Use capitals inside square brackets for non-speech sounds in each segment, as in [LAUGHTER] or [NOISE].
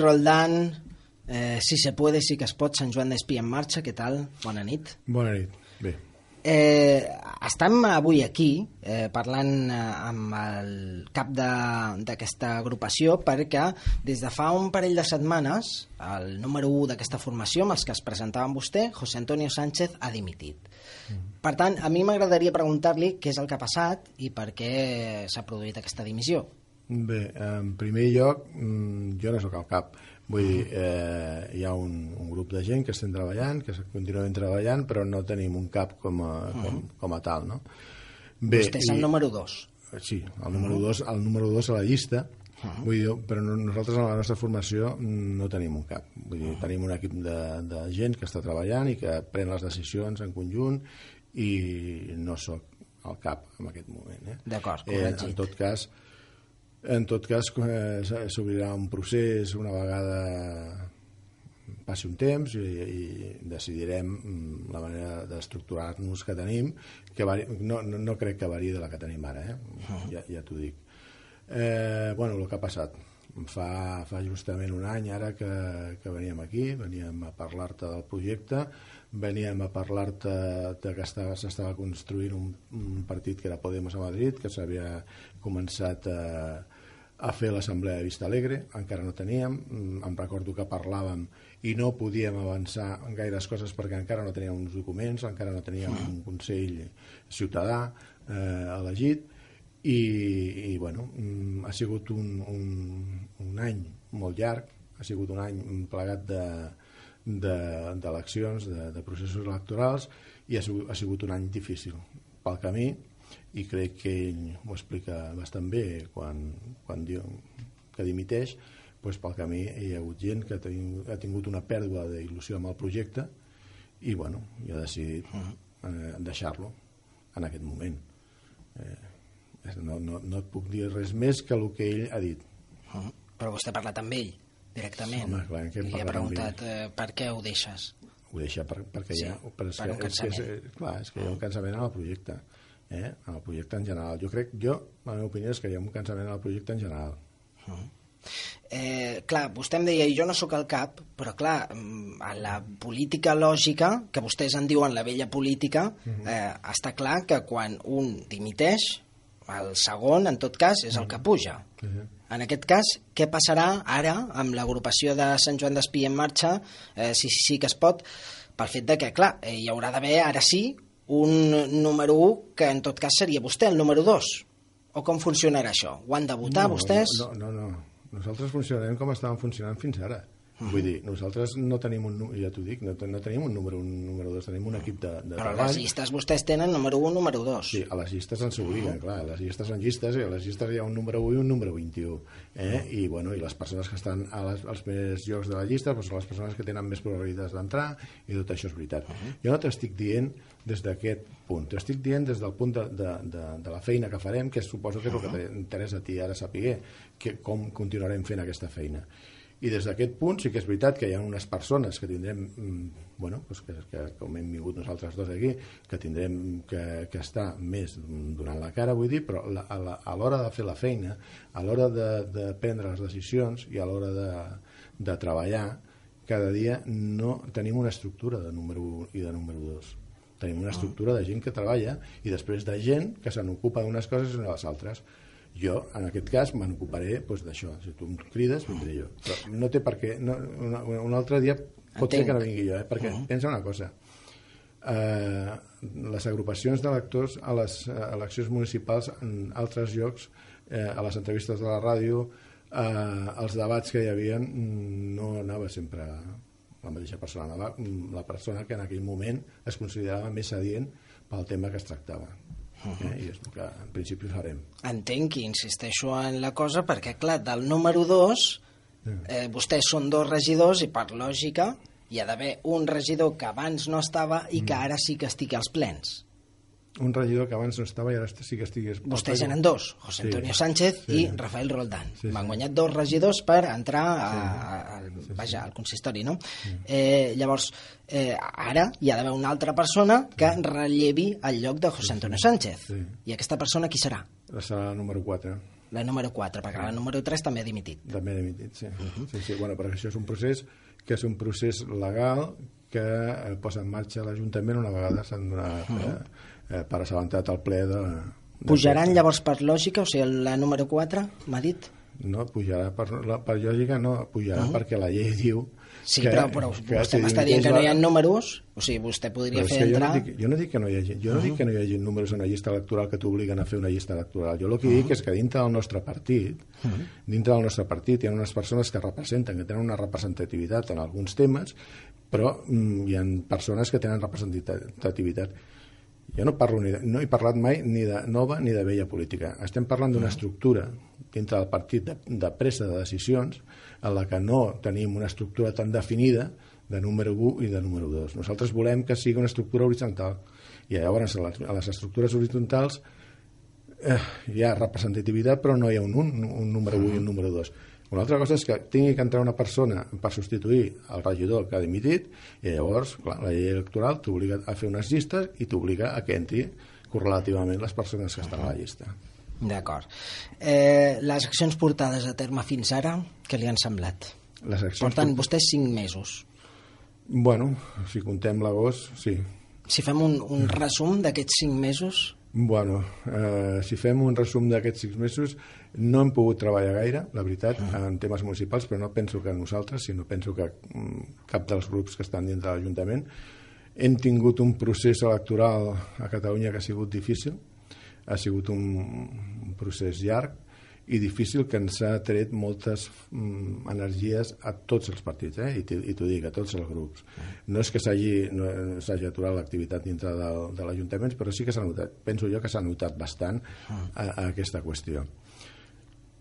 Roldán, eh, si se puede, sí que es pot, Sant Joan d'Espí en marxa, què tal? Bona nit. Bona nit. Bé. Eh, estem avui aquí eh, parlant eh, amb el cap de- d'aquesta agrupació perquè des de fa un parell de setmanes el número 1 d'aquesta formació amb els que es presentava amb vostè, José Antonio Sánchez, ha dimitit. Per tant, a mi m'agradaria preguntar-li què és el que ha passat i per què s'ha produït aquesta dimissió. Bé, en primer lloc, mm, jo no sóc el cap. Vull dir, eh, hi ha un, un grup de gent que estem treballant, que continuem treballant, però no tenim un cap com a, com, com a tal, no? Bé, Vostè és el número 2. Sí, el número 2 el número dos a la llista, vull dir, però no, nosaltres en la nostra formació no tenim un cap. Vull dir, tenim un equip de, de gent que està treballant i que pren les decisions en conjunt i no sóc el cap en aquest moment. Eh? D'acord, eh, en corregit. tot cas, en tot cas eh, s'obrirà un procés una vegada passi un temps i, i decidirem mm, la manera d'estructurar-nos que tenim que vari, no, no, no crec que variï de la que tenim ara eh? ja, ja t'ho dic. Eh, bueno, el que ha passat. Fa, fa justament un any ara que, que veníem aquí veníem a parlar-te del projecte veníem a parlar-te de que estava- s'estava construint un, un partit que era Podemos a Madrid que s'havia començat a, a fer l'assemblea de Vista Alegre, encara no teníem, mm, em recordo que parlàvem i no podíem avançar en gaires coses perquè encara no teníem uns documents, encara no teníem un Consell ciutadà eh, elegit i, i bueno, mm, ha sigut un, un, un any molt llarg, ha sigut un any plegat de- d'eleccions, de, de processos electorals i ha sigut, ha sigut un any difícil pel camí i crec que ell ho explica bastant bé quan, quan diu que dimiteix doncs pel camí hi ha hagut gent que ha tingut, ha tingut una pèrdua d'il·lusió amb el projecte i bueno, i ha decidit eh, deixar-lo en aquest moment. Eh, no, no, no et puc dir res més que el que ell ha dit. Però vostè ha parlat amb ell, directament. Home, clar, que I li ha preguntat eh, per què ho deixes. ho deixa per, perquè Sí, hi ha, però és per que, un és, que és, cansament. eh, clar, és que hi ha un cansament en el projecte eh? en el projecte en general jo crec, jo, la meva opinió és que hi ha un cansament en el projecte en general Eh, clar, vostè em deia, jo no sóc el cap, però clar, mm, a la política lògica, que vostès en diuen la vella política, eh, està clar que quan un dimiteix, el segon, en tot cas, és el que puja. En aquest cas, què passarà ara amb l'agrupació de Sant Joan d'Espí en marxa, eh, si sí que es pot, pel fet de que, clar, eh, hi haurà d'haver, ara sí, un número 1 que en tot cas seria vostè, el número 2. O com funcionarà això? Ho han de votar no, vostès? No, no, no, no. Nosaltres funcionarem com estàvem funcionant fins ara. Vull dir, nosaltres no tenim un, ja t'ho dic, no, no tenim un número un número dos, tenim un equip de, de Però treball. les llistes vostès tenen número 1, número 2. Sí, a les llistes ens obliguen, clar, a les llistes són llistes i a les llistes hi ha un número 1 i un número 21. Eh? I, bueno, I les persones que estan a les, als primers llocs de la llista doncs, són les persones que tenen més probabilitats d'entrar i tot això és veritat. Jo no t'estic dient des d'aquest punt, t'estic dient des del punt de, de, de, de la feina que farem, que suposo que és el que t'interessa a ti ara saber, que com continuarem fent aquesta feina. I des d'aquest punt sí que és veritat que hi ha unes persones que tindrem, mm, bueno, doncs que, que com hem vingut nosaltres dos aquí, que tindrem que, que estar més donant la cara, vull dir, però la, a la- a l'hora de fer la feina, a l'hora de, de prendre les decisions i a l'hora de, de treballar, cada dia no tenim una estructura de número 1 i de número 2. Tenim una estructura de gent que treballa i després de gent que se n'ocupa d'unes coses i de les altres. Jo, en aquest cas, me n'ocuparé doncs, d'això. Si tu em crides, vindré jo. Però no té per què... No, una, un altre dia pot Entenc. ser que no vingui jo, eh? perquè pensa una cosa. Eh, les agrupacions d'electors a les eh, eleccions municipals en altres llocs, eh, a les entrevistes de la ràdio, eh, els debats que hi havia, mm, no anava sempre la mateixa persona, anava mm, la persona que en aquell moment es considerava més adient pel tema que es tractava. Eh? I és el que en principi farem. Entenc i insisteixo en la cosa perquè, clar, del número 2 eh, vostès són dos regidors i per lògica hi ha d'haver un regidor que abans no estava i que ara sí que estigui als plens. Un regidor que abans no estava i ara sí que estigués... Vostès eren dos, José Sí. Antonio Sánchez Sí. i Rafael Roldán. Sí, sí. Van guanyat dos regidors per entrar a, a, al, vaja, al consistori, no? Eh, llavors, eh, ara hi ha d'haver una altra persona que rellevi el lloc de José Antonio Sánchez. Sí. I aquesta persona qui serà? Serà el número 4. la número 4, perquè la número 3 també ha dimitit. També ha dimitit, sí. Uh -huh. sí, sí. Bueno, perquè això és un procés que és un procés legal que eh, posa en marxa l'Ajuntament una vegada s'han donat uh -huh. eh, eh, per assabentat al ple de... de Pujaran llavors per lògica, o sigui, la número 4, m'ha dit? No, pujarà per, per lògica, no, pujarà uh -huh. perquè la llei diu Sí, que, però, però que vostè m'està dient que no hi ha números, o sigui, vostè podria fer entrar... Jo no, dic, jo no dic que no hi hagi, jo no uh -huh. dic que no hi hagi números en una llista electoral que t'obliguen a fer una llista electoral. Jo el que uh -huh. dic és que dintre del nostre partit, uh -huh. dintre del nostre partit hi ha unes persones que representen, que tenen una representativitat en alguns temes, però mm, hi ha persones que tenen representativitat jo no, parlo ni de, no he parlat mai ni de nova ni de vella política. Estem parlant d'una estructura dintre del partit de, de presa de decisions en la que no tenim una estructura tan definida de número 1 i de número 2. Nosaltres volem que sigui una estructura horitzontal i llavors a les, a les estructures horitzontals eh, hi ha representativitat però no hi ha un, un, un número 1 i un número 2 una altra cosa és que tingui que entrar una persona per substituir el regidor que ha dimitit i llavors, clar, la llei electoral t'obliga a fer unes llistes i t'obliga a que entri correlativament les persones que estan a la llista. D'acord. Eh, les accions portades a terme fins ara, què li han semblat? Les accions Porten port... vostès cinc mesos. Bueno, si contem l'agost, sí. Si fem un, un resum d'aquests cinc mesos... Bueno, eh, si fem un resum d'aquests cinc mesos, no hem pogut treballar gaire, la veritat, -huh. en temes municipals, però no penso que nosaltres, sinó penso que mm, cap dels grups que estan dintre de l'Ajuntament. Hem tingut un procés electoral a Catalunya que ha sigut difícil, ha sigut un, un procés llarg i difícil que ens ha tret moltes mm, energies a tots els partits, eh? i t'ho dic, a tots els grups. No és que s'hagi no, aturat l'activitat dintre de, de l'Ajuntament, però sí que s'ha notat, penso jo que s'ha notat bastant a, a aquesta qüestió.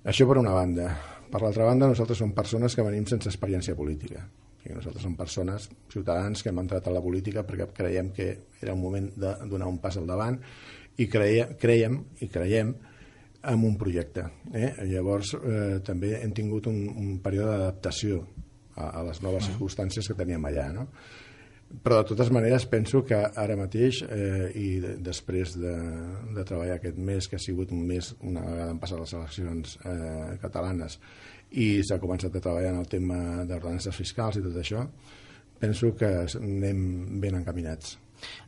Això per una banda. Per l'altra banda, nosaltres som persones que venim sense experiència política. I nosaltres som persones, ciutadans, que hem entrat a la política perquè creiem que era un moment de donar un pas al davant i creiem, creiem i creiem en un projecte. Eh? Llavors, eh, també hem tingut un, un període d'adaptació a, a les noves circumstàncies que teníem allà. No? però de totes maneres penso que ara mateix eh, i de, després de, de treballar aquest mes que ha sigut un mes una vegada han passat les eleccions eh, catalanes i s'ha començat a treballar en el tema d'ordenances fiscals i tot això penso que anem ben encaminats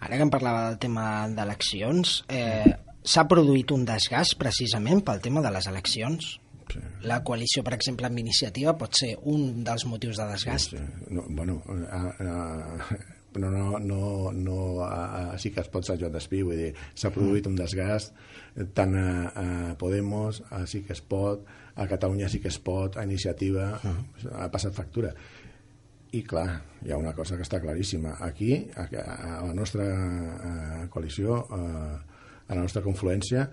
Ara que em parlava del tema d'eleccions eh, s'ha produït un desgast precisament pel tema de les eleccions Sí. La coalició, per exemple, amb iniciativa pot ser un dels motius de desgast. Sí, sí. No, bueno, a, a, però no, no, no a, a, sí que es pot ser Joan d'Espí, vull dir, s'ha produït un desgast tant a, a Podemos, a sí que es pot, a Catalunya sí que es pot, a Iniciativa, ha passat factura. I clar, hi ha una cosa que està claríssima. Aquí, a, a la nostra a, coalició, a, a la nostra confluència,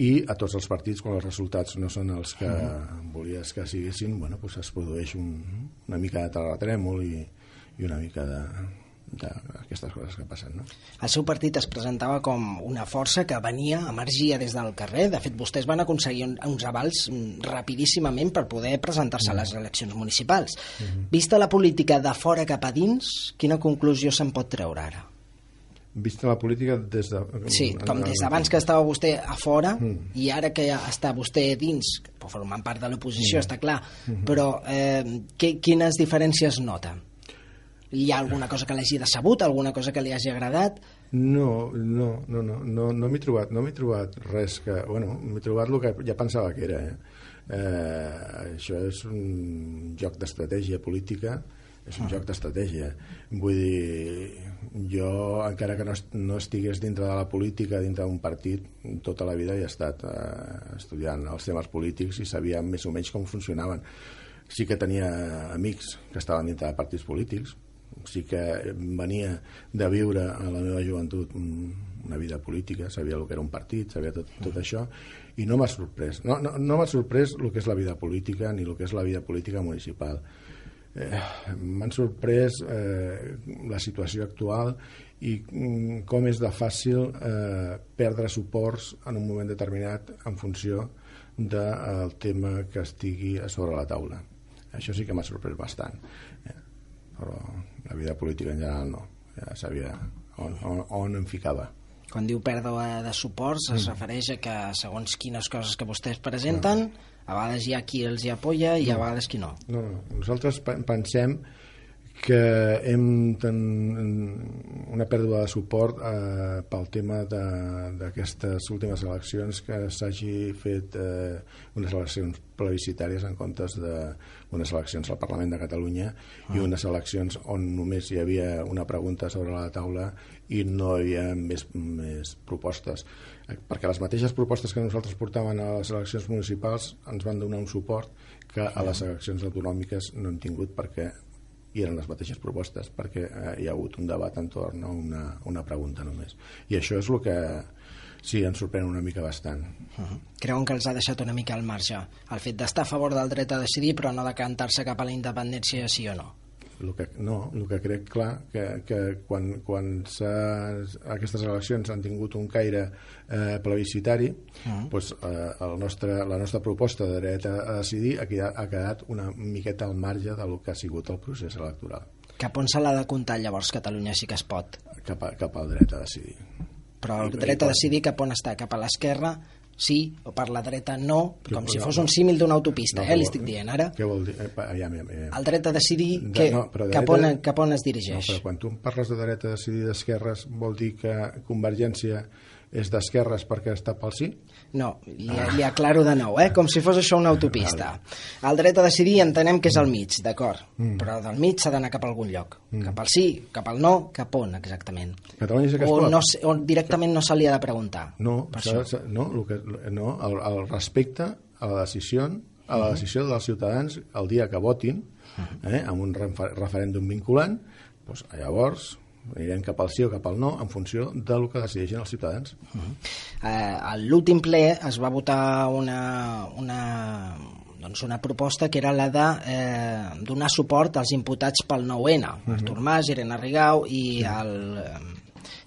i a tots els partits quan els resultats no són els que volies que siguessin bueno, doncs es produeix un, una mica de terratrèmol i, i una mica de, d'aquestes coses que passen. No? El seu partit es presentava com una força que venia, emergia des del carrer. De fet, vostès van aconseguir uns avals mm, rapidíssimament per poder presentar-se a les eleccions municipals. Uh -huh. Vista la política de fora cap a dins, quina conclusió se'n pot treure ara? Vista la política des de... Sí, com des d'abans que estava vostè a fora mm. i ara que ja està vostè dins, formant part de l'oposició, mm. està clar, mm -hmm. però eh, que, quines diferències nota? Hi ha alguna cosa que l'hagi decebut, alguna cosa que li hagi agradat? No, no, no, no, no, no m'he trobat, no m'he trobat res que... Bueno, m'he trobat el que ja pensava que era, eh? Eh, això és un joc d'estratègia política, és un joc d'estratègia. Vull dir, jo, encara que no, no estigués dintre de la política, dintre d'un partit, tota la vida he estat eh, estudiant els temes polítics i sabia més o menys com funcionaven. Sí que tenia amics que estaven dintre de partits polítics, sí que venia de viure a la meva joventut una vida política, sabia el que era un partit, sabia tot, tot això, i no m'ha sorprès. No, no, no m'ha sorprès el que és la vida política ni el que és la vida política municipal. Eh, M'han sorprès eh, la situació actual i mm, com és de fàcil eh, perdre suports en un moment determinat en funció del de, tema que estigui a sobre la taula. Això sí que m'ha sorprès bastant. Eh, però la vida política en general no. Ja sabia on, on, on em ficava. Quan diu pèrdua de suports, es mm. refereix a que segons quines coses que vostès presenten. A vegades hi ha qui els hi apoya i no. a vegades qui no. No, no. Nosaltres pensem que hem ten una pèrdua de suport eh, pel tema d'aquestes últimes eleccions que s'hagi fet eh, unes eleccions plebiscitàries en comptes d'unes eleccions al Parlament de Catalunya ah. i unes eleccions on només hi havia una pregunta sobre la taula i no hi havia més, més propostes perquè les mateixes propostes que nosaltres portaven a les eleccions municipals ens van donar un suport que a les eleccions autonòmiques no hem tingut perquè i eren les mateixes propostes perquè eh, hi ha hagut un debat entorn a una, una pregunta només. I això és el que sí, ens sorprèn una mica bastant. Uh -huh. Creuen que els ha deixat una mica al marge el fet d'estar a favor del dret a decidir però no de cantar-se cap a la independència sí o no el que, no, el que crec clar que, que quan, quan aquestes eleccions han tingut un caire eh, plebiscitari uh -huh. doncs, eh, el nostre, la nostra proposta de dret a, a decidir ha quedat, ha quedat una miqueta al marge del que ha sigut el procés electoral cap on se l'ha de comptar llavors Catalunya sí que es pot? Cap, a, cap al dret a decidir però el dret a decidir cap on està? Cap a l'esquerra sí, o per la dreta no, com si fos un símil d'una autopista, no, eh, li estic dient ara. Què vol dir? Eh, ja, ja, ja. El dret a decidir, de, que, no, de cap, on, cap on es dirigeix? No, però quan tu parles de dret a decidir d'esquerres, vol dir que Convergència és d'esquerres perquè està pel sí? No, li, ah. li aclaro de nou, eh? com si fos això una autopista. El dret a decidir entenem que és al mig, d'acord, mm. però del mig s'ha d'anar cap a algun lloc. Mm. Cap al sí, cap al no, cap on exactament. Catalunya sí que o, no, o directament no se li ha de preguntar. No, per això. no, el, que, no el, el respecte a la decisió a la mm-hmm. decisió dels ciutadans el dia que votin mm-hmm. eh, amb un referèndum vinculant doncs, llavors anirem cap al sí o cap al no en funció del que decideixen els ciutadans. Uh -huh. eh, a l'últim ple es va votar una, una, doncs una proposta que era la de eh, donar suport als imputats pel 9-N, uh -huh. Artur Mas, Irene Rigau i, el,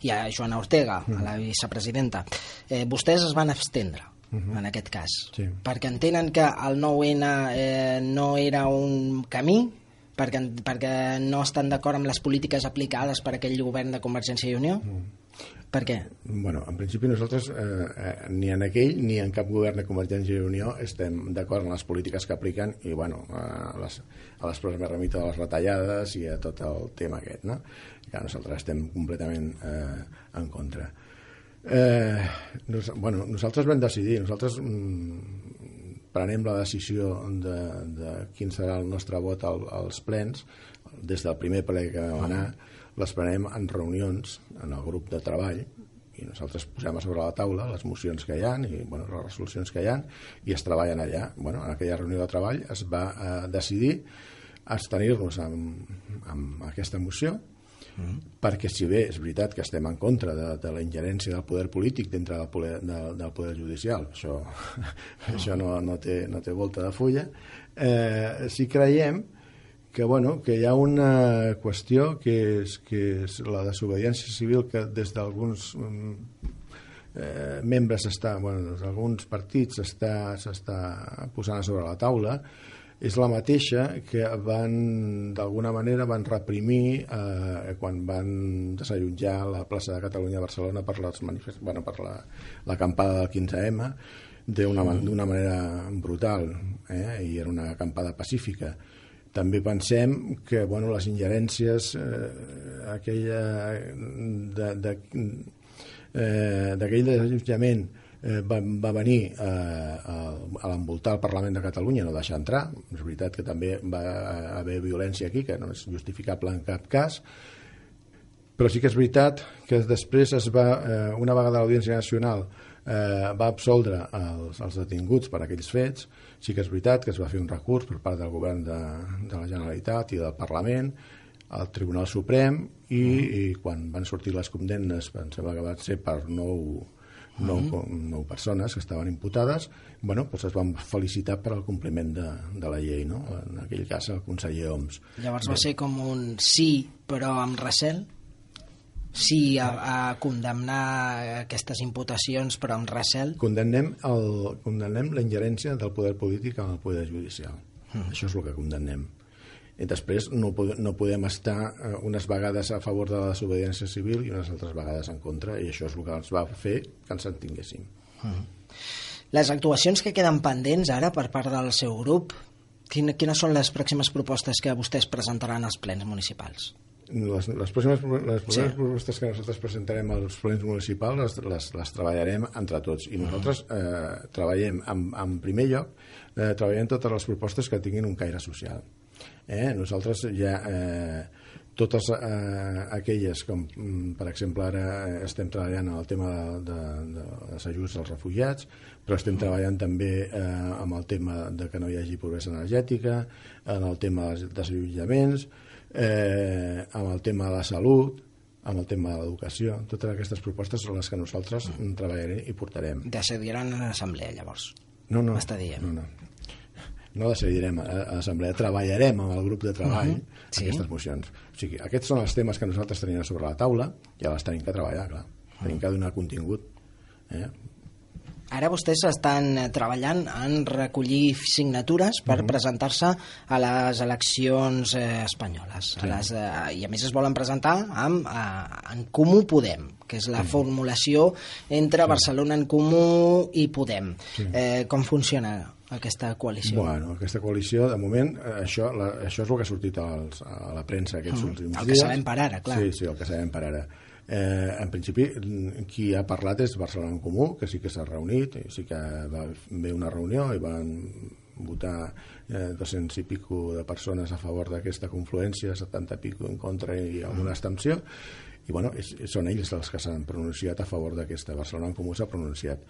i a Joana Ortega, uh -huh. a la vicepresidenta. Eh, vostès es van abstendre uh -huh. en aquest cas, sí. perquè entenen que el 9-N eh, no era un camí perquè, perquè no estan d'acord amb les polítiques aplicades per aquell govern de Convergència i Unió? Mm. Per què? Bueno, en principi nosaltres eh, eh, ni en aquell ni en cap govern de Convergència i Unió estem d'acord amb les polítiques que apliquen i bueno, a les, a les proves me remito a les retallades i a tot el tema aquest, no? que nosaltres estem completament eh, en contra. Eh, nos, bueno, nosaltres vam decidir, nosaltres mm, prenem la decisió de, de quin serà el nostre vot al, als plens, des del primer ple que vam anar, les prenem en reunions, en el grup de treball, i nosaltres posem a sobre la taula les mocions que hi ha i bueno, les resolucions que hi ha i es treballen allà. Bueno, en aquella reunió de treball es va eh, decidir abstenir-nos amb, amb aquesta moció perquè si bé és veritat que estem en contra de, de la ingerència del poder polític dintre del poder, de, del poder judicial, això, [LAUGHS] no. això no, no, té, no té volta de fulla, eh, si creiem que, bueno, que hi ha una qüestió que és, que és la desobediència civil que des d'alguns mm, eh, membres està, bueno, alguns partits s'està posant sobre la taula és la mateixa que van, d'alguna manera, van reprimir eh, quan van desallotjar la plaça de Catalunya a Barcelona per, les manifest... bueno, per la, l'acampada del 15M d'una mm. manera brutal eh? i era una acampada pacífica també pensem que bueno, les ingerències eh, aquella de, de, eh, d'aquell desallotjament eh, va, va venir eh, a, a l'envoltar el Parlament de Catalunya, no deixar entrar. És veritat que també va haver violència aquí, que no és justificable en cap cas, però sí que és veritat que després es va, eh, una vegada l'Audiència Nacional eh, va absoldre els, els detinguts per aquells fets, sí que és veritat que es va fer un recurs per part del govern de, de la Generalitat i del Parlament al Tribunal Suprem i, mm. i quan van sortir les condemnes, em sembla que va ser per nou nou, uh -huh. nou persones que estaven imputades, bueno, doncs es van felicitar per al compliment de, de la llei, no? en aquell cas el conseller Oms. Llavors va ser com un sí, però amb recel? sí a, a condemnar aquestes imputacions però amb recel? Condemnem, el, condemnem la ingerència del poder polític en el poder judicial. -huh. Això és el que condemnem. I després no, no podem estar eh, unes vegades a favor de la desobediència civil i unes altres vegades en contra i això és el que ens va fer que ens entinguéssim mm. Les actuacions que queden pendents ara per part del seu grup quines, quines són les pròximes propostes que vostès presentaran als plens municipals? les, les pròximes les sí. propostes que nosaltres presentarem als plens municipals les, les, les treballarem entre tots i nosaltres eh, treballem en, en primer lloc eh, treballem totes les propostes que tinguin un caire social eh? nosaltres ja eh, totes eh, aquelles com mm, per exemple ara estem treballant en el tema de, de, de les ajuts als refugiats però estem treballant també eh, amb el tema de que no hi hagi pobresa energètica en el tema dels desallotjaments eh, amb el tema de la salut, amb el tema de l'educació. Totes aquestes propostes són les que nosaltres mm. treballarem i portarem. Decidiran a l'assemblea, llavors? No, no. M'està dient? No, no. No decidirem a l'assemblea, treballarem amb el grup de treball uh -huh. sí. aquestes mocions. O sigui, aquests són els temes que nosaltres tenim sobre la taula i ja les tenim que treballar, clar. Tenim que donar contingut. Eh? Ara vostès estan eh, treballant en recollir signatures per uh. -huh. presentar-se a les eleccions eh, espanyoles. Sí. A les, eh, I a més es volen presentar amb eh, en Comú Podem, que és la sí. formulació entre sí. Barcelona en Comú i Podem. Sí. Eh, com funciona aquesta coalició? Bueno, aquesta coalició, de moment, eh, això, la, això és el que ha sortit als, a la premsa aquests mm. últims dies. El que sabem per ara, clar. Sí, sí, el que sabem per ara Eh, en principi, qui ha parlat és Barcelona en Comú, que sí que s'ha reunit, i sí que va haver una reunió i van votar eh, 200 i pico de persones a favor d'aquesta confluència, 70 i pico en contra i alguna abstenció, i bueno, és, són ells els que s'han pronunciat a favor d'aquesta. Barcelona en Comú s'ha pronunciat.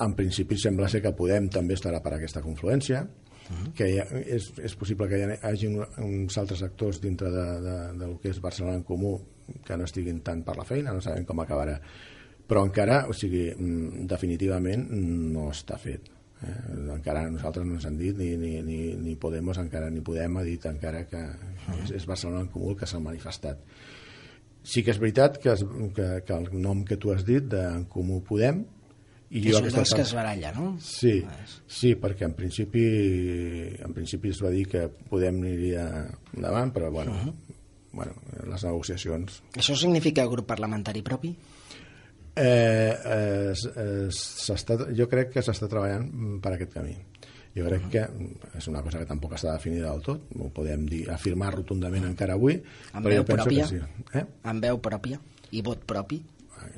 En principi sembla ser que Podem també estarà per aquesta confluència, -huh. que ha, és, és possible que hi hagi uns altres actors dintre de, de, de lo que és Barcelona en Comú que no estiguin tant per la feina, no sabem com acabarà però encara, o sigui, mm, definitivament no està fet eh? encara nosaltres no ens han dit ni, ni, ni, ni Podemos encara ni Podem ha dit encara que és, és Barcelona en Comú el que s'ha manifestat sí que és veritat que, es, que, que el nom que tu has dit d'en Comú Podem i és un dels que es baralla, no? Sí, sí, perquè en principi, en principi es va dir que Podem aniria endavant, però bueno, uh -huh. bueno les negociacions... Això significa grup parlamentari propi? Eh, eh, eh, jo crec que s'està treballant per aquest camí. Jo crec que és una cosa que tampoc està definida del tot, ho podem dir, afirmar rotundament encara avui, amb però jo penso pròpia? que sí. Eh? Amb veu pròpia i vot propi?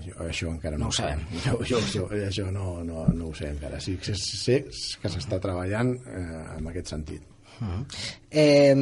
Jo, això encara no, no ho sabem. Jo, jo, jo, això no, no, no ho sé encara. Sí que sé que s'està treballant eh, en aquest sentit. Uh -huh. eh,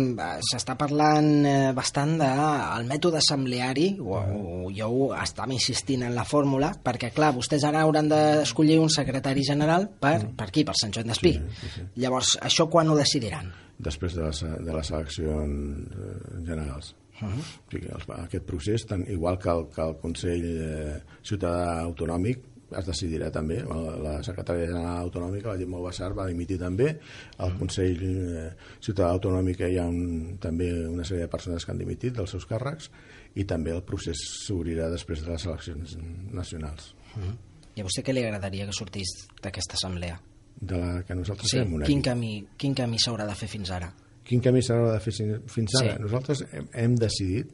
S'està parlant eh, bastant del mètode assembleari, o, o jo estava insistint en la fórmula, perquè, clar, vostès ara hauran d'escollir un secretari general per, uh -huh. per aquí, per Sant Joan d'Espí. Sí, sí, sí. Llavors, això quan ho decidiran? Després de les, de les eleccions eh, generals. Uh -huh. o sigui, aquest procés, tant igual que el, que el Consell eh, Ciutadà Autonòmic, es decidirà també. La secretària general autonòmica, la Gemma Bassar, va dimitir també. Al Consell eh, Ciutadà Autonòmic hi ha un, també una sèrie de persones que han dimitit dels seus càrrecs i també el procés s'obrirà després de les eleccions nacionals. Uh -huh. I a vostè què li agradaria que sortís d'aquesta assemblea? De la que nosaltres sí, fem quin camí, quin camí s'haurà de fer fins ara? Quin camí s'haurà de fer fins ara? Sí. Nosaltres hem, hem decidit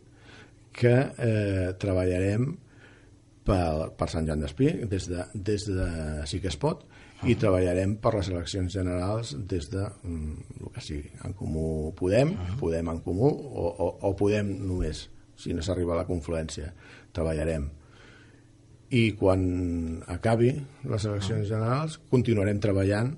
que eh, treballarem per, per Sant Joan d'Espí des, de, des de Sí que es pot i ah. treballarem per les eleccions generals des de mm, el que sigui, en comú Podem, -huh. Podem en comú o, o, o Podem només, si no s'arriba a la confluència. Treballarem. I quan acabi les eleccions -huh. generals continuarem treballant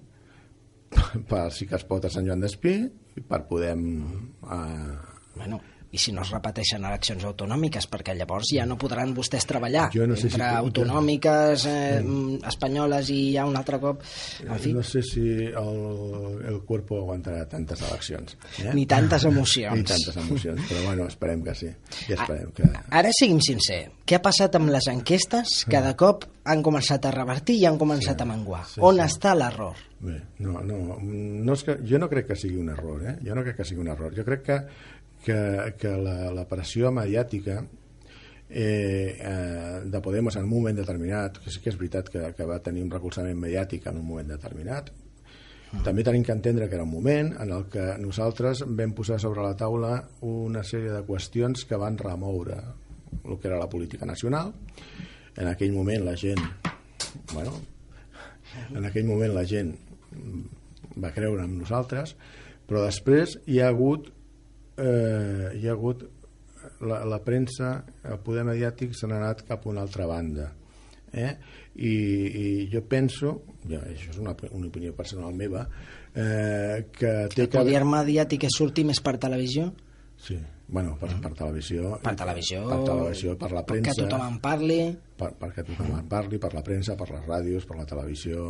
[LAUGHS] per Sí que es pot a Sant Joan d'Espí per poder... Eh, bueno, i si no es repeteixen eleccions autonòmiques, perquè llavors ja no podran vostès treballar jo no sé entre si... autonòmiques eh, mm. espanyoles i ja un altre cop en fi. no sé si el, el cuerpo aguantarà tantes eleccions eh? ni tantes emocions ni tantes emocions, però bueno, esperem que sí i esperem que... ara siguin sincer què ha passat amb les enquestes? cada cop han començat a revertir i han començat sí, a menguar sí, on sí. està l'error? Bé, no, no, no és que, jo no crec que sigui un error, eh? jo no crec que sigui un error. Jo crec que que, que la, la pressió mediàtica eh, eh, de Podemos en un moment determinat, que sí que és veritat que, que va tenir un recolzament mediàtic en un moment determinat, També tenim que entendre que era un moment en el que nosaltres vam posar sobre la taula una sèrie de qüestions que van remoure el que era la política nacional. En aquell moment la gent, bueno, en aquell moment la gent va creure en nosaltres, però després hi ha hagut eh, hi ha hagut la, la premsa, el poder mediàtic se n'ha anat cap a una altra banda eh? I, i jo penso ja, això és una, una opinió personal meva eh, que té el poder mediàtic és sortir més per televisió? Sí, bueno, per, per televisió. Per televisió, per, televisió, per la premsa. perquè tothom en parli. Per, perquè tothom en parli, per la premsa, per les ràdios per la televisió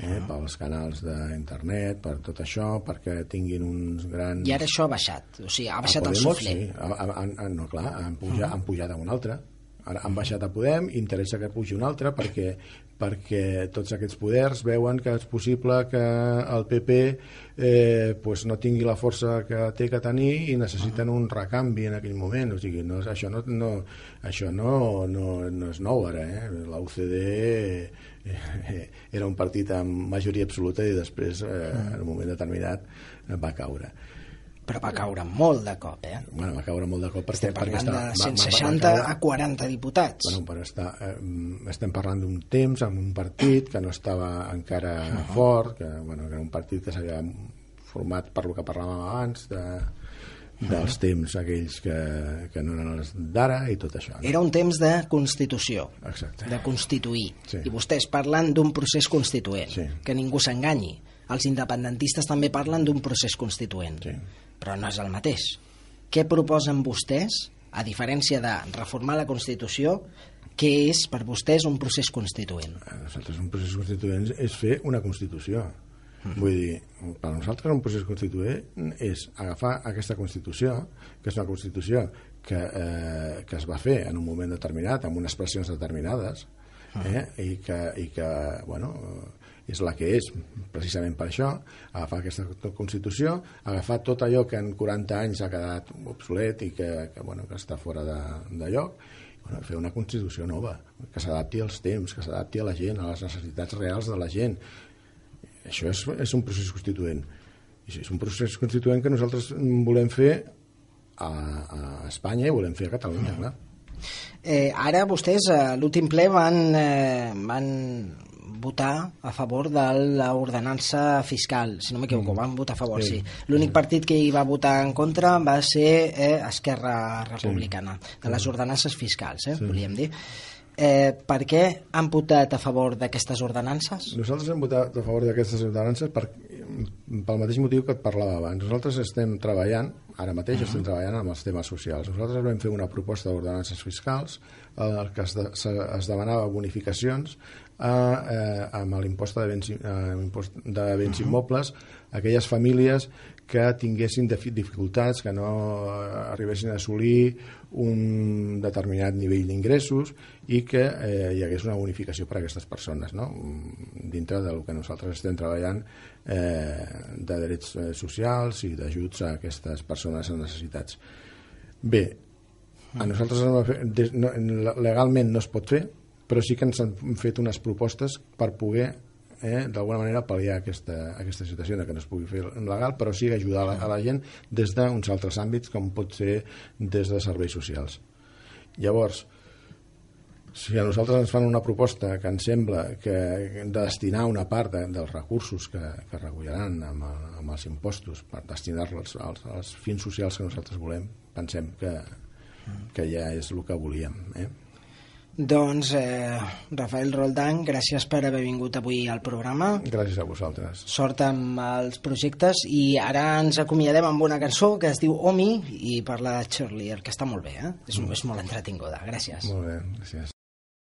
eh, -huh. pels canals d'internet, per tot això perquè tinguin uns grans... I ara això ha baixat, o sigui, ha baixat el suflé sí, han, han, no, clar, han pujat, -huh. han pujat a un altre Ara han baixat a Podem, interessa que pugi un altre perquè, perquè tots aquests poders veuen que és possible que el PP eh, pues no tingui la força que té que tenir i necessiten un recanvi en aquell moment. O sigui, no, això, no, no, això no, no, no és nou ara. Eh? La UCD eh, [LAUGHS] era un partit amb majoria absoluta i després, eh, en un moment determinat, va caure però va caure molt de cop, eh? Bueno, va caure molt de cop perquè... Estem parlant perquè està, de 160 va, va, va a 40 diputats. Bueno, però està, eh, estem parlant d'un temps amb un partit que no estava encara uh -huh. fort, que, bueno, que era un partit que s'havia format per lo que parlàvem abans, de, dels temps aquells que, que no eren els d'ara i tot això. No? Era un temps de constitució, Exacte. de constituir. Sí. I vostès parlen d'un procés constituent, sí. que ningú s'enganyi. Els independentistes també parlen d'un procés constituent. Sí però no és el mateix. Què proposen vostès, a diferència de reformar la Constitució, què és per vostès un procés constituent? Nosaltres un procés constituent és fer una Constitució. Mm. Vull dir, per nosaltres un procés constituent és agafar aquesta Constitució, que és una Constitució que, eh, que es va fer en un moment determinat, amb unes pressions determinades, eh, i que, i que bueno, és la que és, precisament per això, agafar aquesta Constitució, agafar tot allò que en 40 anys ha quedat obsolet i que, que, bueno, que està fora de, de lloc, bueno, fer una Constitució nova, que s'adapti als temps, que s'adapti a la gent, a les necessitats reals de la gent. Això és, és un procés constituent. I és un procés constituent que nosaltres volem fer a, a Espanya i volem fer a Catalunya, clar. Eh, ara vostès, a l'últim ple, van, eh, van votar a favor de l'ordenança fiscal, si no m'equivoco, mm. van votar a favor, sí. sí. L'únic partit que hi va votar en contra va ser eh, Esquerra Republicana, sí. de les ordenances fiscals, eh, sí. volíem dir. Eh, per què han votat a favor d'aquestes ordenances? Nosaltres hem votat a favor d'aquestes ordenances per, pel mateix motiu que et parlava abans. Nosaltres estem treballant, ara mateix uh -huh. estem treballant amb els temes socials. Nosaltres vam fer una proposta d'ordenances fiscals en què es, de, es demanava bonificacions a, eh, amb l'impost de béns, eh, impost de béns uh -huh. immobles aquelles famílies que tinguessin dificultats, que no arribessin a assolir un determinat nivell d'ingressos i que eh, hi hagués una bonificació per a aquestes persones, no? dintre del que nosaltres estem treballant eh, de drets eh, socials i d'ajuts a aquestes persones amb necessitats. Bé, a nosaltres legalment no es pot fer, però sí que ens han fet unes propostes per poder eh, d'alguna manera pal·liar aquesta, aquesta situació de que no es pugui fer legal, però sí ajudar a la, a la gent des d'uns altres àmbits com pot ser des de serveis socials. Llavors, si a nosaltres ens fan una proposta que ens sembla que de destinar una part de, dels recursos que, que recollaran amb, amb els impostos per destinar-los als, als fins socials que nosaltres volem, pensem que, que ja és el que volíem. Eh? Doncs, eh, Rafael Roldán, gràcies per haver vingut avui al programa. Gràcies a vosaltres. Sort amb els projectes i ara ens acomiadem amb una cançó que es diu Omi i parla de Cheerleader, que està molt bé, eh? És, mm. és molt entretinguda. Gràcies. Molt bé, gràcies.